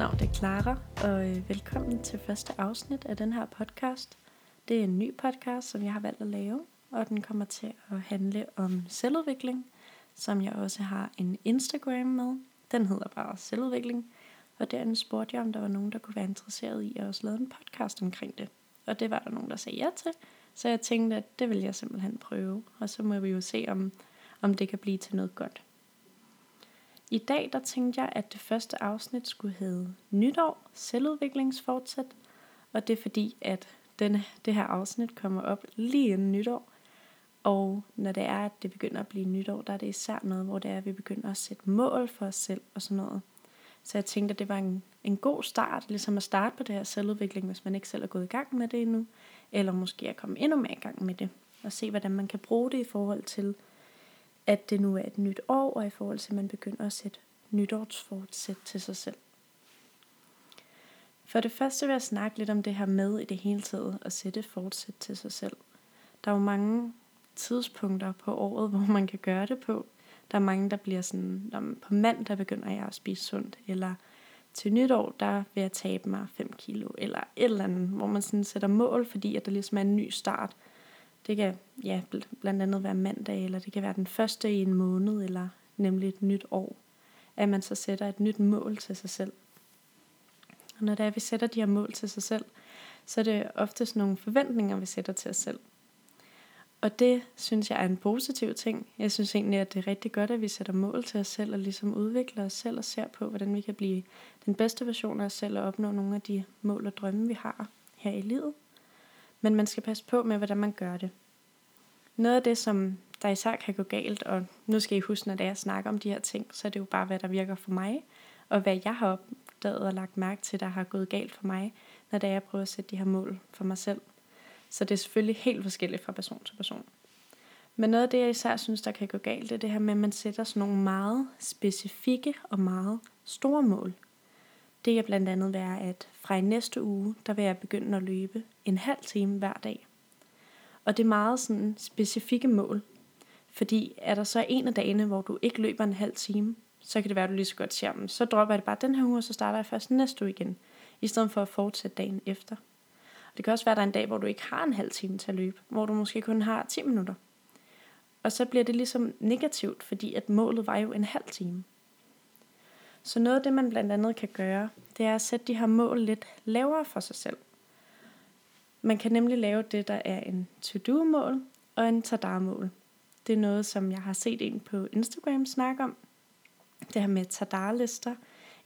navn er Clara, og øh, velkommen til første afsnit af den her podcast. Det er en ny podcast, som jeg har valgt at lave, og den kommer til at handle om selvudvikling, som jeg også har en Instagram med. Den hedder bare selvudvikling, og derinde spurgte jeg, om der var nogen, der kunne være interesseret i at også lave en podcast omkring det. Og det var der nogen, der sagde ja til, så jeg tænkte, at det vil jeg simpelthen prøve, og så må vi jo se, om, om det kan blive til noget godt. I dag der tænkte jeg, at det første afsnit skulle hedde Nytår, selvudviklingsfortsæt. Og det er fordi, at denne, det her afsnit kommer op lige inden nytår. Og når det er, at det begynder at blive nytår, der er det især noget, hvor det er, at vi begynder at sætte mål for os selv og sådan noget. Så jeg tænkte, at det var en, en god start, ligesom at starte på det her selvudvikling, hvis man ikke selv er gået i gang med det endnu. Eller måske at komme endnu mere i gang med det. Og se, hvordan man kan bruge det i forhold til at det nu er et nyt år, og i forhold til, at man begynder at sætte nytårsfortsæt til sig selv. For det første vil jeg snakke lidt om det her med i det hele taget at sætte fortsæt til sig selv. Der er jo mange tidspunkter på året, hvor man kan gøre det på. Der er mange, der bliver sådan, om på mandag begynder jeg at spise sundt, eller til nytår, der vil jeg tabe mig 5 kilo, eller et eller andet, hvor man sådan sætter mål, fordi at der ligesom er en ny start. Det kan ja, blandt andet være mandag, eller det kan være den første i en måned, eller nemlig et nyt år. At man så sætter et nyt mål til sig selv. Og når det er, vi sætter de her mål til sig selv, så er det oftest nogle forventninger, vi sætter til os selv. Og det synes jeg er en positiv ting. Jeg synes egentlig, at det er rigtig godt, at vi sætter mål til os selv, og ligesom udvikler os selv og ser på, hvordan vi kan blive den bedste version af os selv og opnå nogle af de mål og drømme, vi har her i livet. Men man skal passe på med, hvordan man gør det. Noget af det, som der især kan gå galt, og nu skal I huske, når det er, jeg snakker om de her ting, så er det jo bare, hvad der virker for mig, og hvad jeg har opdaget og lagt mærke til, der har gået galt for mig, når det er, jeg prøver at sætte de her mål for mig selv. Så det er selvfølgelig helt forskelligt fra person til person. Men noget af det, jeg især synes, der kan gå galt, det er det her med, at man sætter sådan nogle meget specifikke og meget store mål. Det kan blandt andet være, at fra i næste uge, der vil jeg begynde at løbe en halv time hver dag. Og det er meget sådan specifikke mål. Fordi er der så en af dagene, hvor du ikke løber en halv time, så kan det være, at du lige så godt siger, så dropper jeg det bare den her uge, og så starter jeg først næste uge igen, i stedet for at fortsætte dagen efter. Og det kan også være, at der er en dag, hvor du ikke har en halv time til at løbe, hvor du måske kun har 10 minutter. Og så bliver det ligesom negativt, fordi at målet var jo en halv time. Så noget af det, man blandt andet kan gøre, det er at sætte de her mål lidt lavere for sig selv. Man kan nemlig lave det, der er en to-do-mål og en tadar-mål. Det er noget, som jeg har set en på Instagram snakke om. Det her med tadar-lister.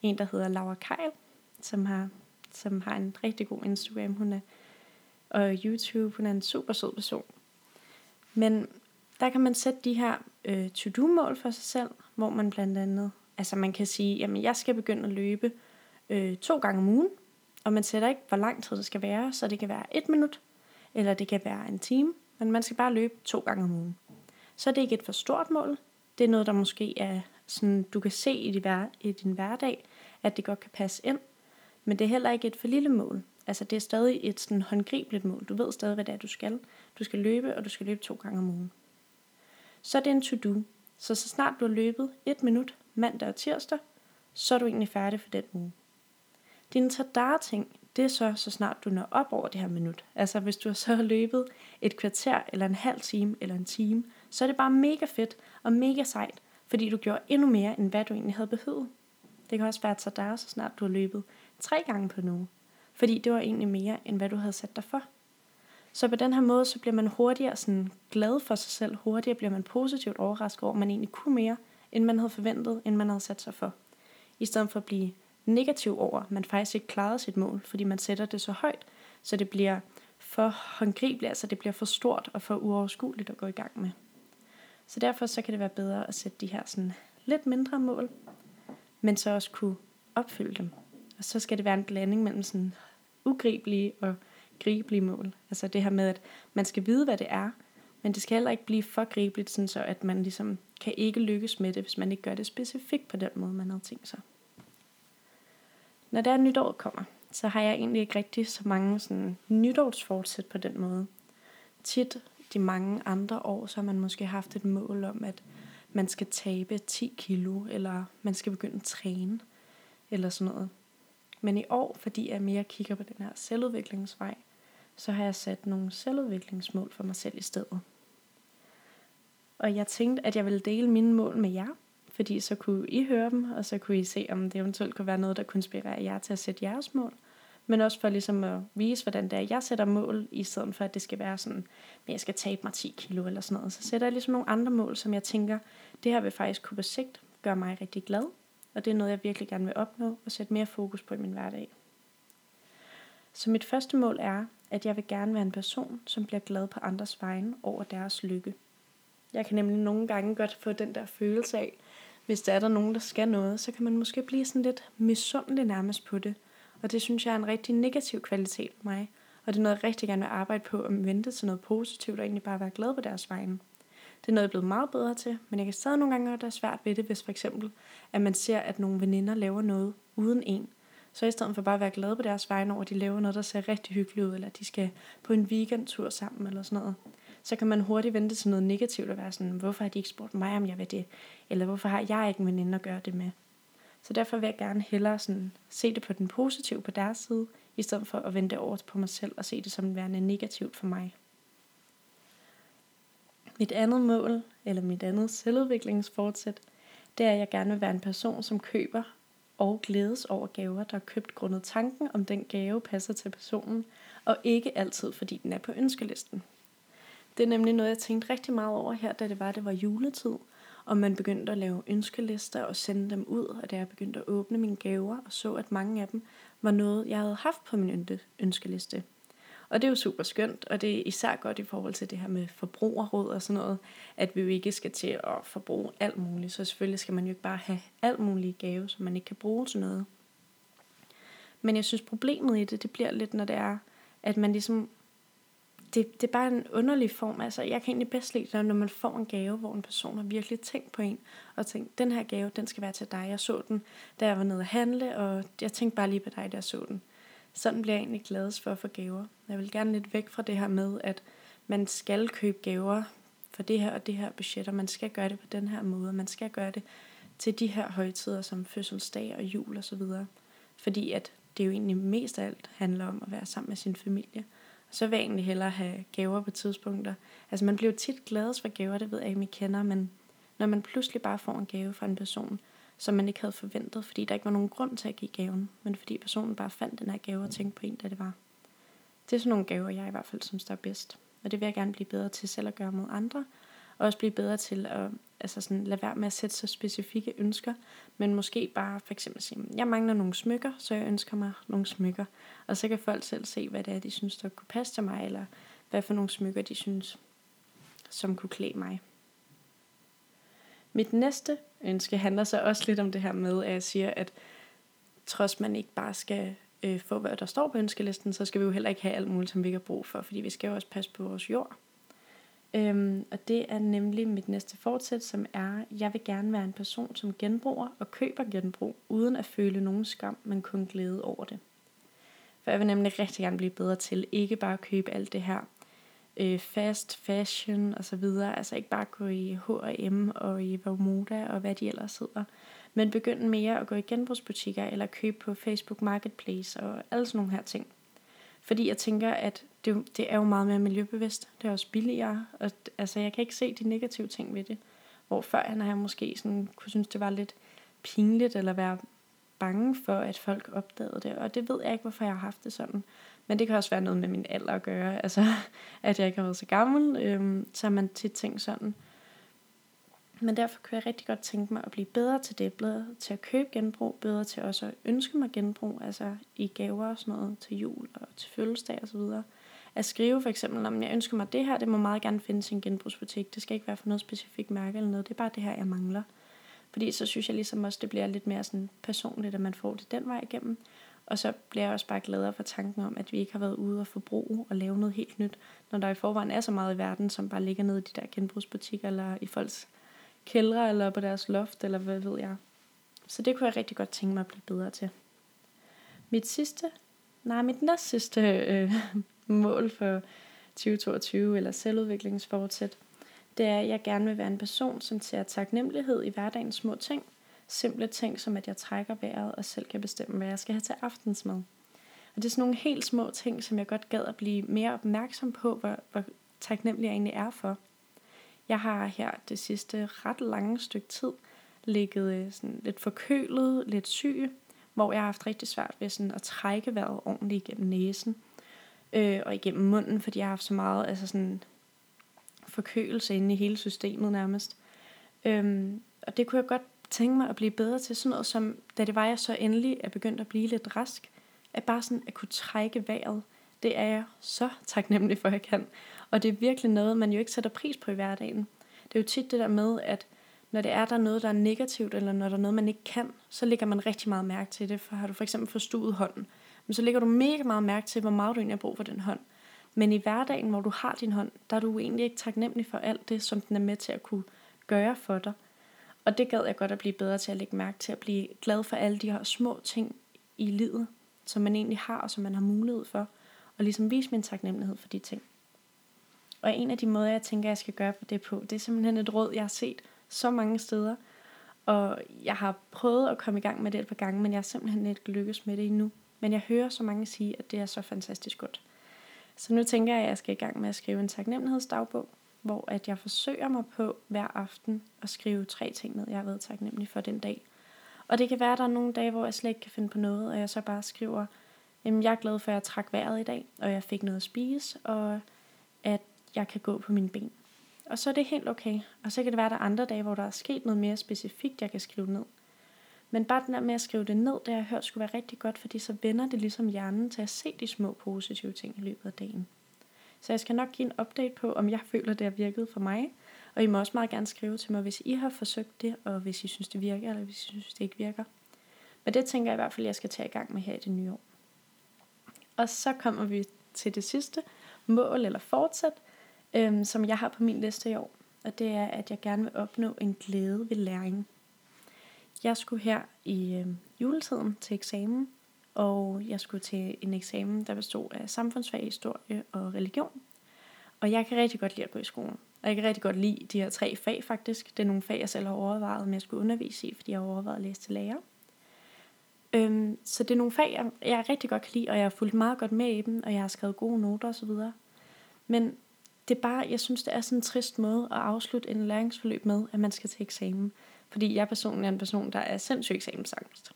En, der hedder Laura Keil, som har, som har en rigtig god Instagram. Hun er, og YouTube. Hun er en super sød person. Men der kan man sætte de her øh, to-do-mål for sig selv, hvor man blandt andet Altså man kan sige, jamen jeg skal begynde at løbe øh, to gange om ugen, og man sætter ikke, hvor lang tid det skal være, så det kan være et minut, eller det kan være en time, men man skal bare løbe to gange om ugen. Så det er ikke et for stort mål, det er noget, der måske er sådan, du kan se i, din, i din hverdag, at det godt kan passe ind, men det er heller ikke et for lille mål. Altså det er stadig et sådan håndgribeligt mål. Du ved stadig, hvad det er, du skal. Du skal løbe, og du skal løbe to gange om ugen. Så er det en to-do. Så så snart du har løbet et minut, mandag og tirsdag, så er du egentlig færdig for den uge. Dine tadar-ting, det er så, så snart du når op over det her minut. Altså hvis du har så løbet et kvarter, eller en halv time, eller en time, så er det bare mega fedt og mega sejt, fordi du gjorde endnu mere, end hvad du egentlig havde behøvet. Det kan også være tadar, så snart du har løbet tre gange på nu, fordi det var egentlig mere, end hvad du havde sat dig for. Så på den her måde, så bliver man hurtigere sådan glad for sig selv, hurtigere bliver man positivt overrasket over, at man egentlig kunne mere, end man havde forventet, end man havde sat sig for. I stedet for at blive negativ over, at man faktisk ikke klarede sit mål, fordi man sætter det så højt, så det bliver for håndgribeligt, altså det bliver for stort og for uoverskueligt at gå i gang med. Så derfor så kan det være bedre at sætte de her sådan lidt mindre mål, men så også kunne opfylde dem. Og så skal det være en blanding mellem sådan ugribelige og gribelige mål. Altså det her med, at man skal vide, hvad det er, men det skal heller ikke blive for gribeligt, sådan så at man ligesom kan ikke lykkes med det, hvis man ikke gør det specifikt på den måde, man havde tænkt sig. Når der nytår kommer, så har jeg egentlig ikke rigtig så mange sådan nytårsfortsæt på den måde. Tit de mange andre år, så har man måske haft et mål om, at man skal tabe 10 kilo, eller man skal begynde at træne, eller sådan noget. Men i år, fordi jeg mere kigger på den her selvudviklingsvej, så har jeg sat nogle selvudviklingsmål for mig selv i stedet. Og jeg tænkte, at jeg ville dele mine mål med jer, fordi så kunne I høre dem, og så kunne I se, om det eventuelt kunne være noget, der kunne inspirere jer til at sætte jeres mål. Men også for ligesom at vise, hvordan det er, jeg sætter mål, i stedet for at det skal være sådan, at jeg skal tabe mig 10 kilo eller sådan noget. Så sætter jeg ligesom nogle andre mål, som jeg tænker, det her vil faktisk kunne på sigt gøre mig rigtig glad. Og det er noget, jeg virkelig gerne vil opnå og sætte mere fokus på i min hverdag. Så mit første mål er, at jeg vil gerne være en person, som bliver glad på andres vegne over deres lykke. Jeg kan nemlig nogle gange godt få den der følelse af, hvis der er der nogen, der skal noget, så kan man måske blive sådan lidt misundelig nærmest på det. Og det synes jeg er en rigtig negativ kvalitet for mig. Og det er noget, jeg rigtig gerne vil arbejde på, at vente til noget positivt, og egentlig bare være glad på deres vegne. Det er noget, jeg er blevet meget bedre til, men jeg kan stadig nogle gange godt svært ved det, hvis for eksempel, at man ser, at nogle veninder laver noget uden en. Så i stedet for bare at være glad på deres vegne over, at de laver noget, der ser rigtig hyggeligt ud, eller at de skal på en weekendtur sammen, eller sådan noget, så kan man hurtigt vente til noget negativt og være sådan, hvorfor har de ikke spurgt mig, om jeg vil det? Eller hvorfor har jeg ikke en veninde at gøre det med? Så derfor vil jeg gerne hellere sådan, se det på den positive på deres side, i stedet for at vente over på mig selv og se det som værende negativt for mig. Mit andet mål, eller mit andet selvudviklingsfortsæt, det er, at jeg gerne vil være en person, som køber og glædes over gaver, der er købt grundet tanken, om den gave passer til personen, og ikke altid fordi den er på ønskelisten. Det er nemlig noget, jeg tænkte rigtig meget over her, da det var, det var juletid, og man begyndte at lave ønskelister og sende dem ud, og da jeg begyndte at åbne mine gaver og så, at mange af dem var noget, jeg havde haft på min ønskeliste. Og det er jo super skønt, og det er især godt i forhold til det her med forbrugerråd og sådan noget, at vi jo ikke skal til at forbruge alt muligt. Så selvfølgelig skal man jo ikke bare have alt muligt gave, som man ikke kan bruge til noget. Men jeg synes problemet i det, det bliver lidt, når det er, at man ligesom det, det er bare en underlig form. Altså, jeg kan egentlig bedst lide det, når man får en gave, hvor en person har virkelig tænkt på en, og tænkt, den her gave, den skal være til dig. Jeg så den, da jeg var nede at handle, og jeg tænkte bare lige på dig, da jeg så den. Sådan bliver jeg egentlig gladest for at få gaver. Jeg vil gerne lidt væk fra det her med, at man skal købe gaver for det her og det her budget, og man skal gøre det på den her måde, man skal gøre det til de her højtider som fødselsdag og jul osv. Fordi at det jo egentlig mest af alt handler om at være sammen med sin familie så vil jeg egentlig hellere have gaver på tidspunkter. Altså man bliver jo tit gladest for gaver, det ved jeg ikke, I kender, men når man pludselig bare får en gave fra en person, som man ikke havde forventet, fordi der ikke var nogen grund til at give gaven, men fordi personen bare fandt den her gave og tænkte på en, da det var. Det er sådan nogle gaver, jeg i hvert fald synes, der er bedst. Og det vil jeg gerne blive bedre til selv at gøre mod andre, og også blive bedre til at altså sådan, lade være med at sætte så specifikke ønsker, men måske bare for eksempel sige, jeg mangler nogle smykker, så jeg ønsker mig nogle smykker. Og så kan folk selv se, hvad det er, de synes, der kunne passe til mig, eller hvad for nogle smykker, de synes, som kunne klæde mig. Mit næste ønske handler så også lidt om det her med, at jeg siger, at trods man ikke bare skal øh, få, hvad der står på ønskelisten, så skal vi jo heller ikke have alt muligt, som vi ikke har brug for, fordi vi skal jo også passe på vores jord. Øhm, og det er nemlig mit næste fortsæt, som er, jeg vil gerne være en person, som genbruger og køber genbrug, uden at føle nogen skam, men kun glæde over det. For jeg vil nemlig rigtig gerne blive bedre til ikke bare at købe alt det her øh, fast fashion og så videre. Altså ikke bare gå i H&M og i Vomoda og hvad de ellers hedder. Men begynde mere at gå i genbrugsbutikker eller købe på Facebook Marketplace og alle sådan nogle her ting. Fordi jeg tænker, at det, det er jo meget mere miljøbevidst. Det er også billigere. Og, altså, jeg kan ikke se de negative ting ved det. Hvor før han har jeg måske sådan, kunne synes, det var lidt pinligt, eller være bange for, at folk opdagede det. Og det ved jeg ikke, hvorfor jeg har haft det sådan. Men det kan også være noget med min alder at gøre. Altså, at jeg ikke har været så gammel, øhm, så har man tit tænkt sådan. Men derfor kunne jeg rigtig godt tænke mig at blive bedre til det, bedre til at købe genbrug, bedre til også at ønske mig genbrug, altså i gaver og sådan noget til jul og til fødselsdag og så videre. At skrive for eksempel, om jeg ønsker mig det her, det må meget gerne findes i en genbrugsbutik. Det skal ikke være for noget specifikt mærke eller noget, det er bare det her, jeg mangler. Fordi så synes jeg ligesom også, det bliver lidt mere sådan personligt, at man får det den vej igennem. Og så bliver jeg også bare gladere for tanken om, at vi ikke har været ude og forbruge og lave noget helt nyt, når der i forvejen er så meget i verden, som bare ligger nede i de der genbrugsbutikker eller i folks kældre eller på deres loft, eller hvad ved jeg. Så det kunne jeg rigtig godt tænke mig at blive bedre til. Mit sidste, nej, mit næst sidste øh, mål for 2022, eller selvudviklingsfortsæt, det er, at jeg gerne vil være en person, som ser taknemmelighed i hverdagens små ting, simple ting, som at jeg trækker vejret og selv kan bestemme, hvad jeg skal have til aftensmad. Og det er sådan nogle helt små ting, som jeg godt gad at blive mere opmærksom på, hvor, hvor taknemmelig jeg egentlig er for. Jeg har her det sidste ret lange stykke tid ligget øh, sådan lidt forkølet, lidt syg, hvor jeg har haft rigtig svært ved sådan at trække vejret ordentligt igennem næsen øh, og igennem munden, fordi jeg har haft så meget altså sådan forkølelse inde i hele systemet nærmest. Øhm, og det kunne jeg godt tænke mig at blive bedre til sådan noget som, da det var jeg så endelig er begyndt at blive lidt rask, at bare sådan at kunne trække vejret, det er jeg så taknemmelig for, at jeg kan. Og det er virkelig noget, man jo ikke sætter pris på i hverdagen. Det er jo tit det der med, at når det er, der er noget, der er negativt, eller når der er noget, man ikke kan, så lægger man rigtig meget mærke til det. For har du for eksempel forstuet hånden, men så lægger du mega meget mærke til, hvor meget du egentlig har brug for den hånd. Men i hverdagen, hvor du har din hånd, der er du egentlig ikke taknemmelig for alt det, som den er med til at kunne gøre for dig. Og det gad jeg godt at blive bedre til at lægge mærke til, at blive glad for alle de her små ting i livet, som man egentlig har, og som man har mulighed for, og ligesom vise min taknemmelighed for de ting. Og en af de måder, jeg tænker, jeg skal gøre for det på, det er simpelthen et råd, jeg har set så mange steder, og jeg har prøvet at komme i gang med det et par gange, men jeg har simpelthen ikke lykkes med det endnu. Men jeg hører så mange sige, at det er så fantastisk godt. Så nu tænker jeg, at jeg skal i gang med at skrive en taknemmelighedsdagbog, hvor at jeg forsøger mig på hver aften at skrive tre ting ned, jeg har været taknemmelig for den dag. Og det kan være, at der er nogle dage, hvor jeg slet ikke kan finde på noget, og jeg så bare skriver, jamen jeg er glad for, at jeg trak vejret i dag, og jeg fik noget at spise, og at jeg kan gå på mine ben. Og så er det helt okay. Og så kan det være, at der er andre dage, hvor der er sket noget mere specifikt, jeg kan skrive ned. Men bare den der med at skrive det ned, det har jeg hørt skulle være rigtig godt, fordi så vender det ligesom hjernen til at se de små positive ting i løbet af dagen. Så jeg skal nok give en update på, om jeg føler, det har virket for mig. Og I må også meget gerne skrive til mig, hvis I har forsøgt det, og hvis I synes, det virker, eller hvis I synes, det ikke virker. Men det tænker jeg i hvert fald, jeg skal tage i gang med her i det nye år. Og så kommer vi til det sidste mål eller fortsæt, øhm, som jeg har på min liste i år. Og det er, at jeg gerne vil opnå en glæde ved læring. Jeg skulle her i øh, juletiden til eksamen, og jeg skulle til en eksamen, der bestod af samfundsfag, historie og religion. Og jeg kan rigtig godt lide at gå i skolen. Og jeg kan rigtig godt lide de her tre fag faktisk. Det er nogle fag, jeg selv har overvejet, om jeg skulle undervise i, fordi jeg har overvejet at læse til lærer. Øhm, så det er nogle fag, jeg, jeg rigtig godt kan lide, og jeg har fulgt meget godt med i dem, og jeg har skrevet gode noter osv. Men det er bare, jeg synes, det er sådan en trist måde at afslutte en læringsforløb med, at man skal til eksamen. Fordi jeg personligt er en person, der er sindssygt eksamensangst.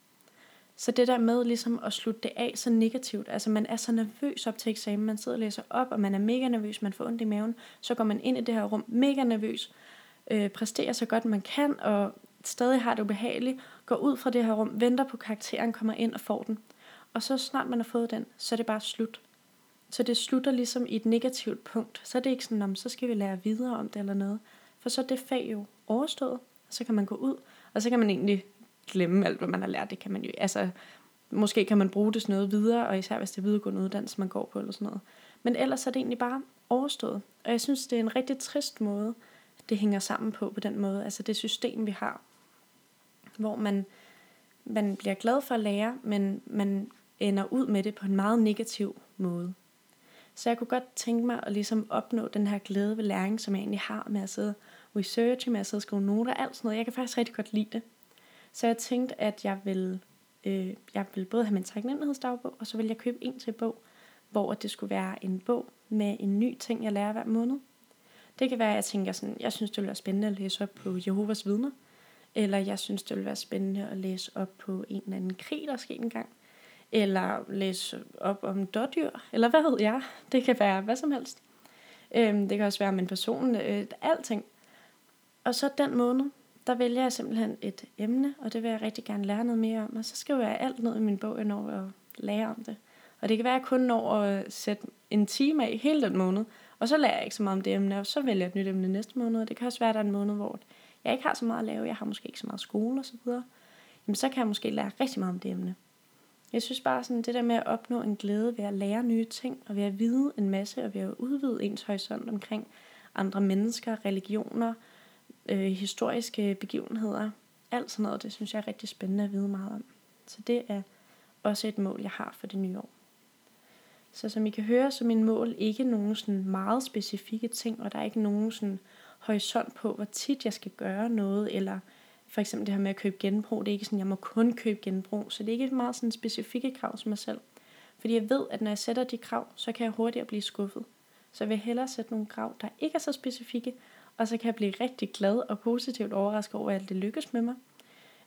Så det der med ligesom at slutte det af så negativt, altså man er så nervøs op til eksamen, man sidder og læser op, og man er mega nervøs, man får ondt i maven, så går man ind i det her rum mega nervøs, øh, præsterer så godt man kan, og stadig har det ubehageligt, går ud fra det her rum, venter på karakteren, kommer ind og får den. Og så snart man har fået den, så er det bare slut. Så det slutter ligesom i et negativt punkt. Så er det ikke sådan, om så skal vi lære videre om det eller noget. For så er det fag jo overstået, og så kan man gå ud, og så kan man egentlig glemme alt, hvad man har lært. Det kan man jo, altså, måske kan man bruge det sådan noget videre, og især hvis det er videregående uddannelse, man går på eller sådan noget. Men ellers er det egentlig bare overstået. Og jeg synes, det er en rigtig trist måde, det hænger sammen på, på den måde. Altså det system, vi har, hvor man, man bliver glad for at lære, men man ender ud med det på en meget negativ måde. Så jeg kunne godt tænke mig at ligesom opnå den her glæde ved læring, som jeg egentlig har med at sidde researche, med at sidde og skrive noter, alt sådan noget. Jeg kan faktisk rigtig godt lide det. Så jeg tænkte, at jeg vil, øh, jeg vil både have min taknemmelighedsdagbog, og så vil jeg købe en til bog, hvor det skulle være en bog med en ny ting, jeg lærer hver måned. Det kan være, at jeg tænker sådan, jeg synes, det ville være spændende at læse op på Jehovas vidner, eller jeg synes, det ville være spændende at læse op på en eller anden krig, der er sket engang, eller læse op om dårdyr, eller hvad ved jeg. Det kan være hvad som helst. Øhm, det kan også være om en person, øh, alting. Og så den måned, der vælger jeg simpelthen et emne, og det vil jeg rigtig gerne lære noget mere om, og så skriver jeg alt ned i min bog, jeg når at lære om det. Og det kan være, at jeg kun når at sætte en time af hele den måned, og så lærer jeg ikke så meget om det emne, og så vælger jeg et nyt emne næste måned. Og det kan også være, at der er en måned, hvor jeg ikke har så meget at lave, jeg har måske ikke så meget skole osv. Jamen så kan jeg måske lære rigtig meget om det emne. Jeg synes bare sådan, det der med at opnå en glæde ved at lære nye ting, og ved at vide en masse, og ved at udvide ens horisont omkring andre mennesker, religioner, øh, historiske begivenheder. Alt sådan noget, det synes jeg er rigtig spændende at vide meget om. Så det er også et mål, jeg har for det nye år. Så som I kan høre, så er min mål ikke nogen sådan meget specifikke ting, og der er ikke nogen sådan horisont på, hvor tit jeg skal gøre noget, eller for eksempel det her med at købe genbrug. Det er ikke sådan, jeg må kun købe genbrug. Så det er ikke meget sådan specifikke krav til mig selv. Fordi jeg ved, at når jeg sætter de krav, så kan jeg hurtigere blive skuffet. Så jeg vil hellere sætte nogle krav, der ikke er så specifikke, og så kan jeg blive rigtig glad og positivt overrasket over, at det lykkes med mig.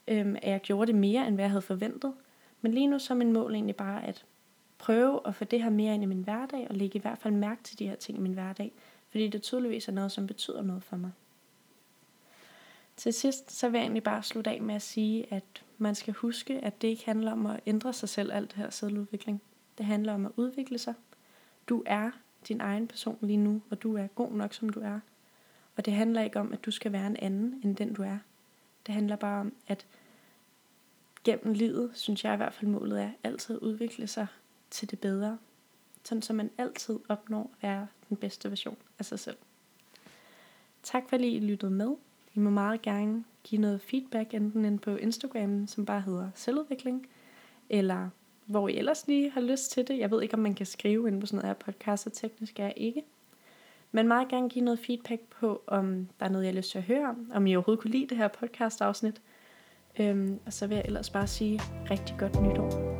Øhm, at jeg gjorde det mere, end hvad jeg havde forventet. Men lige nu så er min mål egentlig bare at prøve at få det her mere ind i min hverdag, og lægge i hvert fald mærke til de her ting i min hverdag, fordi det tydeligvis er noget, som betyder noget for mig. Til sidst så vil jeg egentlig bare slutte af med at sige, at man skal huske, at det ikke handler om at ændre sig selv, alt det her selvudvikling. Det handler om at udvikle sig. Du er din egen person lige nu, og du er god nok, som du er. Og det handler ikke om, at du skal være en anden, end den du er. Det handler bare om, at gennem livet, synes jeg i hvert fald målet er, altid at udvikle sig til det bedre. Sådan så man altid opnår at være den bedste version af sig selv. Tak fordi I lyttede med. I må meget gerne give noget feedback, enten ind på Instagram, som bare hedder selvudvikling, eller hvor I ellers lige har lyst til det. Jeg ved ikke, om man kan skrive ind på sådan noget her podcast, så teknisk er jeg ikke. Men meget gerne give noget feedback på, om der er noget, jeg har lyst til at høre om, om I overhovedet kunne lide det her podcast afsnit. Øhm, og så vil jeg ellers bare sige rigtig godt nytår.